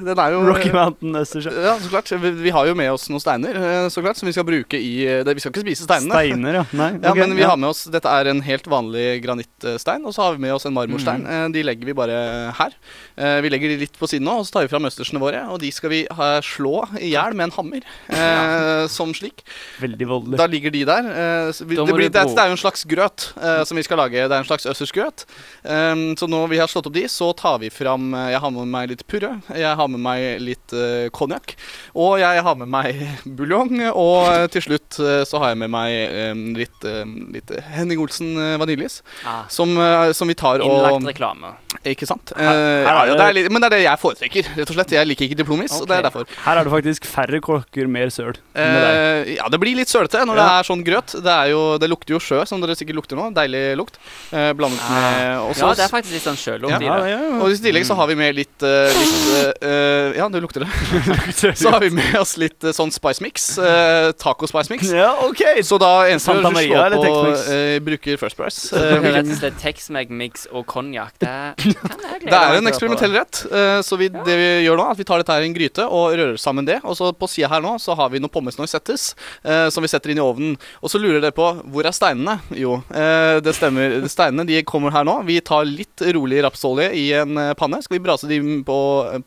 Den er jo Rocky Mountain østers. ja. Så klart. Vi, vi har jo med oss noen steiner så klart, som vi skal bruke i det, Vi skal ikke spise steinene. Steiner, ja. Nei, Ja, men vi ja. har med oss Dette er en helt vanlig granittstein, og så har vi med oss en marmorstein. Eh, De legger vi bare her. Eh, Vi legger de litt på siden nå, og så tar vi fram østersene våre. Og de skal vi slå i hjel med en hammer, eh, som slik. Veldig voldelig. Da ligger de der. eh, vi, det, blir, det, er, jo en slags grøt som vi skal lage. Det er en slags østersgrøt. Så når vi har slått opp de, så tar vi fram Jeg har med meg litt purre. Jeg har med meg litt eh, konjakk. og jeg har med meg buljong. Og til slutt så har jeg med meg litt, litt Henning Olsen vaniljeis. Ah. Som, som vi tar og Innlagt reklame. Ikke sant? Her- Eh, her er det- det er litt, men det er det jeg foretrekker, rett og slett. Jeg liker ikke diplomis, og det er derfor. Her er det faktisk færre kokker, mer søl. Eh, ja, det blir litt sølete når det er sånn grøt. Det, er jo, det lukter jo sjø, som dere sikkert lukter nå. Deilig lukt. Eh, blandet med også, Ja, det er faktisk litt sånn sjølukt i det. ja, ja. Og i tillegg så har vi med litt, uh, litt eh, eh, Ja, det lukter det. så har vi med oss litt eh, sånn spice mix. Uh, taco spice mix. Ja, ok. Så da eneste du Maria slår eller på eh, Bruker First Price. Det Eh, er rett og slett Tex-Mex og konjakk. Det kan jeg glede Det er en eksperimentell rett. eh, Så vi, det vi gjør nå, er at vi tar dette her i en gryte og rører sammen det. Og så på sida her nå så har vi noen pommes noisettes eh, som vi setter inn i ovnen. Og så lurer dere på hvor er steinene? Jo, eh, det stemmer. Steinene de kommer her nå. Vi tar litt rolig rapsolje i en panne. Skal vi brase de på,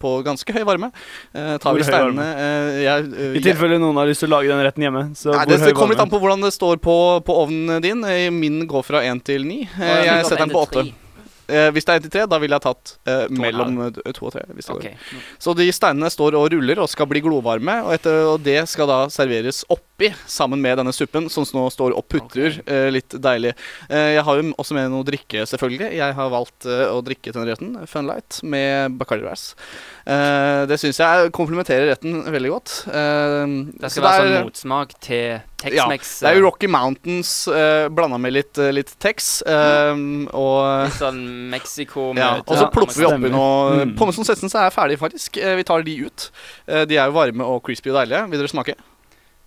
på ganske høy varme. Eh, tar Hvor vi steinene eh, jeg, eh, I tilfelle noen har lyst til å lage den retten hjemme. Så Nei, hvor det, høy det kommer litt an på hvordan det står på, på ovnen din. Min går fra 1 til 9. ja, Jeg setter den på 1 til 8. Eh, hvis det er 1 til 3, da ville jeg tatt eh, mellom 2 og 3. Hvis det Ok. går. Så de steinene står og ruller og skal bli glovarme, og, etter, og det skal da serveres oppi sammen med denne suppen, som nå står og putrer. eh, litt deilig. Eh, jeg har jo også med noe drikke, selvfølgelig. Jeg har valgt eh, å drikke til retten, Funlight, med Bacardi Rice. Eh, det syns jeg komplementerer retten veldig godt. Eh, Det skal være sånn motsmak til ja, det er jo Rocky Mountains uh, blanda med litt, uh, litt Tex. Um, og Litt sånn Mexico ja, og så Ja, plopper vi oppi noe Mm. Pommes noisettes er ferdig, faktisk. Uh, vi tar de ut. Uh, de er jo varme og crispy og deilige. Vil dere smake?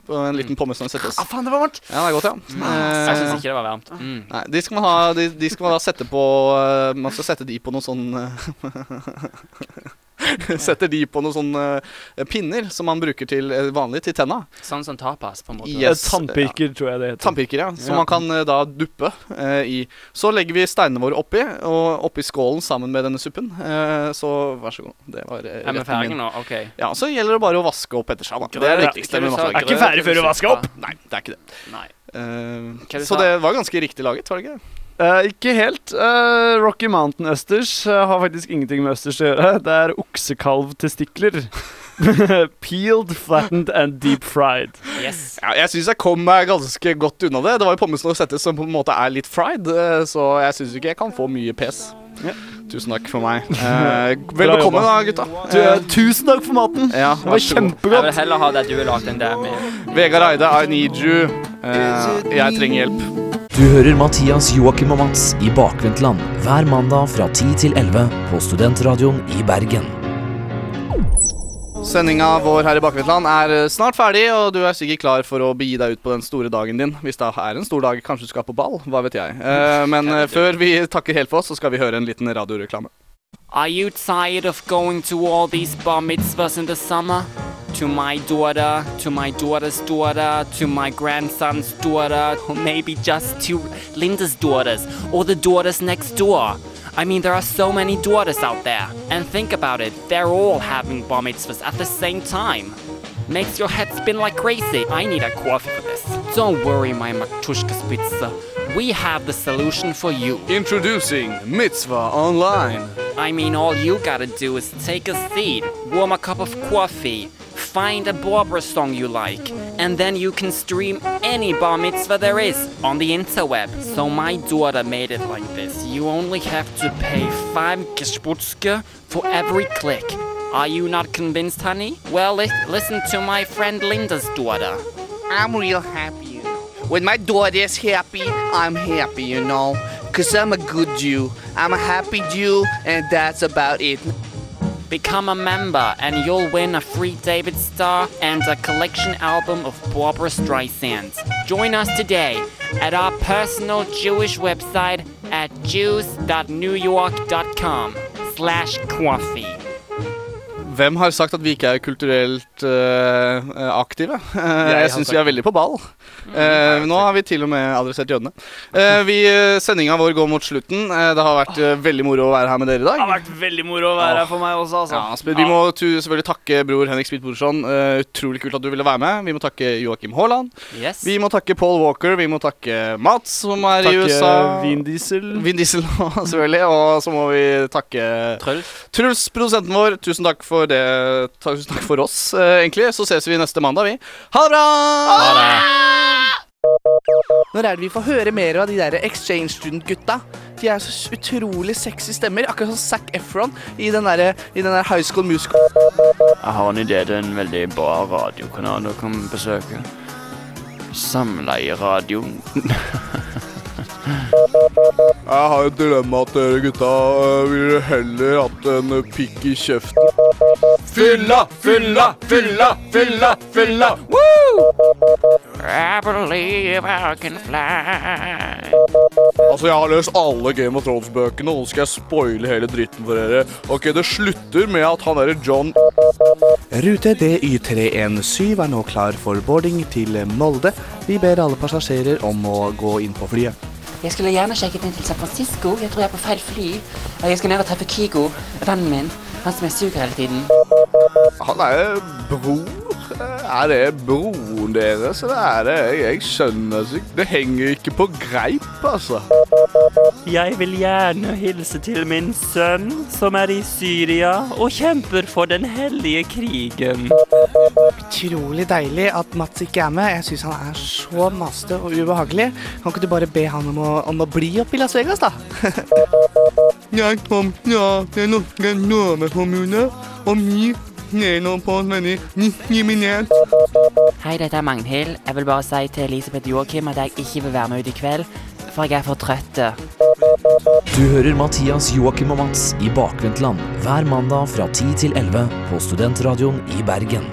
På en liten pommes noisettes. Ah, faen, det var varmt! Ja, det er godt, ja. Jeg syns Eh, ikke det var varmt. Mm. Nei, de skal man ha de, de skal man da sette på uh, Man skal sette de på noe sånn eh, Setter de på noen sånne eh, pinner som man bruker til eh, vanlig til tenna. Sånn som tapas, på en måte. Yes. Tannpirker, tror jeg det heter. Tannpirker, ja. Som Ja. man kan eh, da duppe eh, i. Så legger vi steinene våre oppi, og oppi skålen sammen med denne suppen. Eh, så vær så god. Det var eh, Er vi ferdige nå? OK. Ja, så gjelder det bare å vaske opp etter seg, da. Det er det Ja, viktigste med. Er ikke ferdig før du vasker opp? Nei, det er ikke det. Nei. Uh, så sa? det var ganske riktig laget, var det ikke? Eh, ikke helt. Uh, Rocky Mountain østers uh, har faktisk ingenting med østers å gjøre. Det er oksekalvtestikler. Peeled, flattened and deep fried. Yes. Ja, jeg syns jeg kom meg ganske godt unna det. Det var jo pommesen og settes som på en måte er litt fried, så jeg syns ikke jeg kan få mye pes. Tusen takk for meg. Eh, vel bekomme, da, gutta. Du, tusen takk for maten. Ja, det var kjempegodt. Jeg vil heller ha det du har lagd, enn det med Vegard Eide, I need you. Eh, jeg trenger hjelp. Du hører Mathias, Joakim og Mats i Bakvendtland hver mandag fra 10 til 11 på Studentradioen i Bergen. Sendinga vår her i Bakvendtland er eh, snart ferdig, og du er sikkert klar for å begi deg ut på den store dagen din. Hvis det er en stor dag, kanskje du skal på ball, hva vet jeg. Eh, men eh, før vi takker helt for oss, så skal vi høre en liten radioreklame. Are you tired of going to all these bar mitzvahs in the summer? To my daughter, to my daughter's daughter, to my grandson's daughter, or maybe just to Linda's daughters, or the daughters next door. I mean, there are so many daughters out there. And think about it, they're all having bar mitzvahs at the same time. Makes your head spin like crazy. I need a coffee for this. Don't worry, my Matushka Spitzer. We have the solution for you. Introducing Mitzvah Online. I mean, all you gotta do is take a seat, warm a cup of coffee, find a Barbara song you like, and then you can stream any bar mitzvah there is on the interweb. So my daughter made it like this. You only have to pay five gesputske for every click. Are you not convinced, honey? Well, li- listen to my friend Linda's daughter. I'm real happy, you know. When my daughter is happy, I'm happy, you know. Cause I'm a good Jew. I'm a happy Jew, and that's about it. Become a member and you'll win a free David Star and a collection album of Barbara Streisand. Join us today at our personal Jewish website at jews.newyork.com slash coffee. Hvem har sagt at vi ikke er kulturelt eh, aktive? Uh, jeg syns vi er veldig på ball. Uh, nå har vi til og med adressert jødene. Uh, vi, Sendinga vår går mot slutten. Det har vært veldig moro å være her med dere i dag. Det har vært veldig moro å være her for meg også, altså. Ja, vi må tu- selvfølgelig takke bror Henrik Smith-Borsson. Eh, utrolig kult at du ville være med. Vi må takke Joakim Haaland. Yes. Vi må takke Paul Walker. Vi må takke Mats, som er i Takke USA. Vin Diesel. Vin Diesel, selvfølgelig. Og så må vi takke Truls. Truls, produsenten vår. Tusen takk for det. Tusen takk for oss, eh, egentlig. Så ses vi neste mandag, vi. Ha det bra! Når er det vi får høre mer av de der exchange student-gutta? De er så utrolig sexy stemmer, akkurat som Zac Efron i den der, i den der High School Musical. Jeg har en idé til en veldig bra radiokanal du kan besøke. Samleieradio. Jeg har et dilemma til dere gutta. Jeg ville heller hatt en pikk i kjeften. Fylla, fylla, fylla, fylla, fylla! I believe I can fly. Altså, Jeg har løst alle Game of Thrones-bøkene, og nå skal jeg spoile hele dritten for dere. Ok, Det slutter med at han derre John Rute DY317 er nå klar for boarding til Molde. Vi ber alle passasjerer om å gå inn på flyet. Jeg skulle gjerne sjekket inn til San Francisco. Jeg tror jeg er på feil fly. Jeg skal ned og treffe Kigo, vennen min. Han som er suger hele tiden. Han er bror. Er det broren deres, eller er det Jeg, jeg skjønner ikke. Det henger ikke på greip, altså. Jeg vil gjerne hilse til min sønn, som er i Syria og kjemper for den hellige krigen. Utrolig deilig at Mats ikke er med. Jeg syns han er så masete og ubehagelig. Kan ikke du bare be han om å, om å bli oppe i Las Vegas, da? Jeg kom fra den norske lovekommune og vi gjennom på denne diskriminert. Hei, dette er Magnhild. Jeg vil bare si til Elisabeth Joakim at jeg ikke vil være med ut i kveld, for jeg er for trøtt. Du hører Mathias, Joakim og Mats i Bakvendtland hver mandag fra 10 til 11 på Studentradioen i Bergen.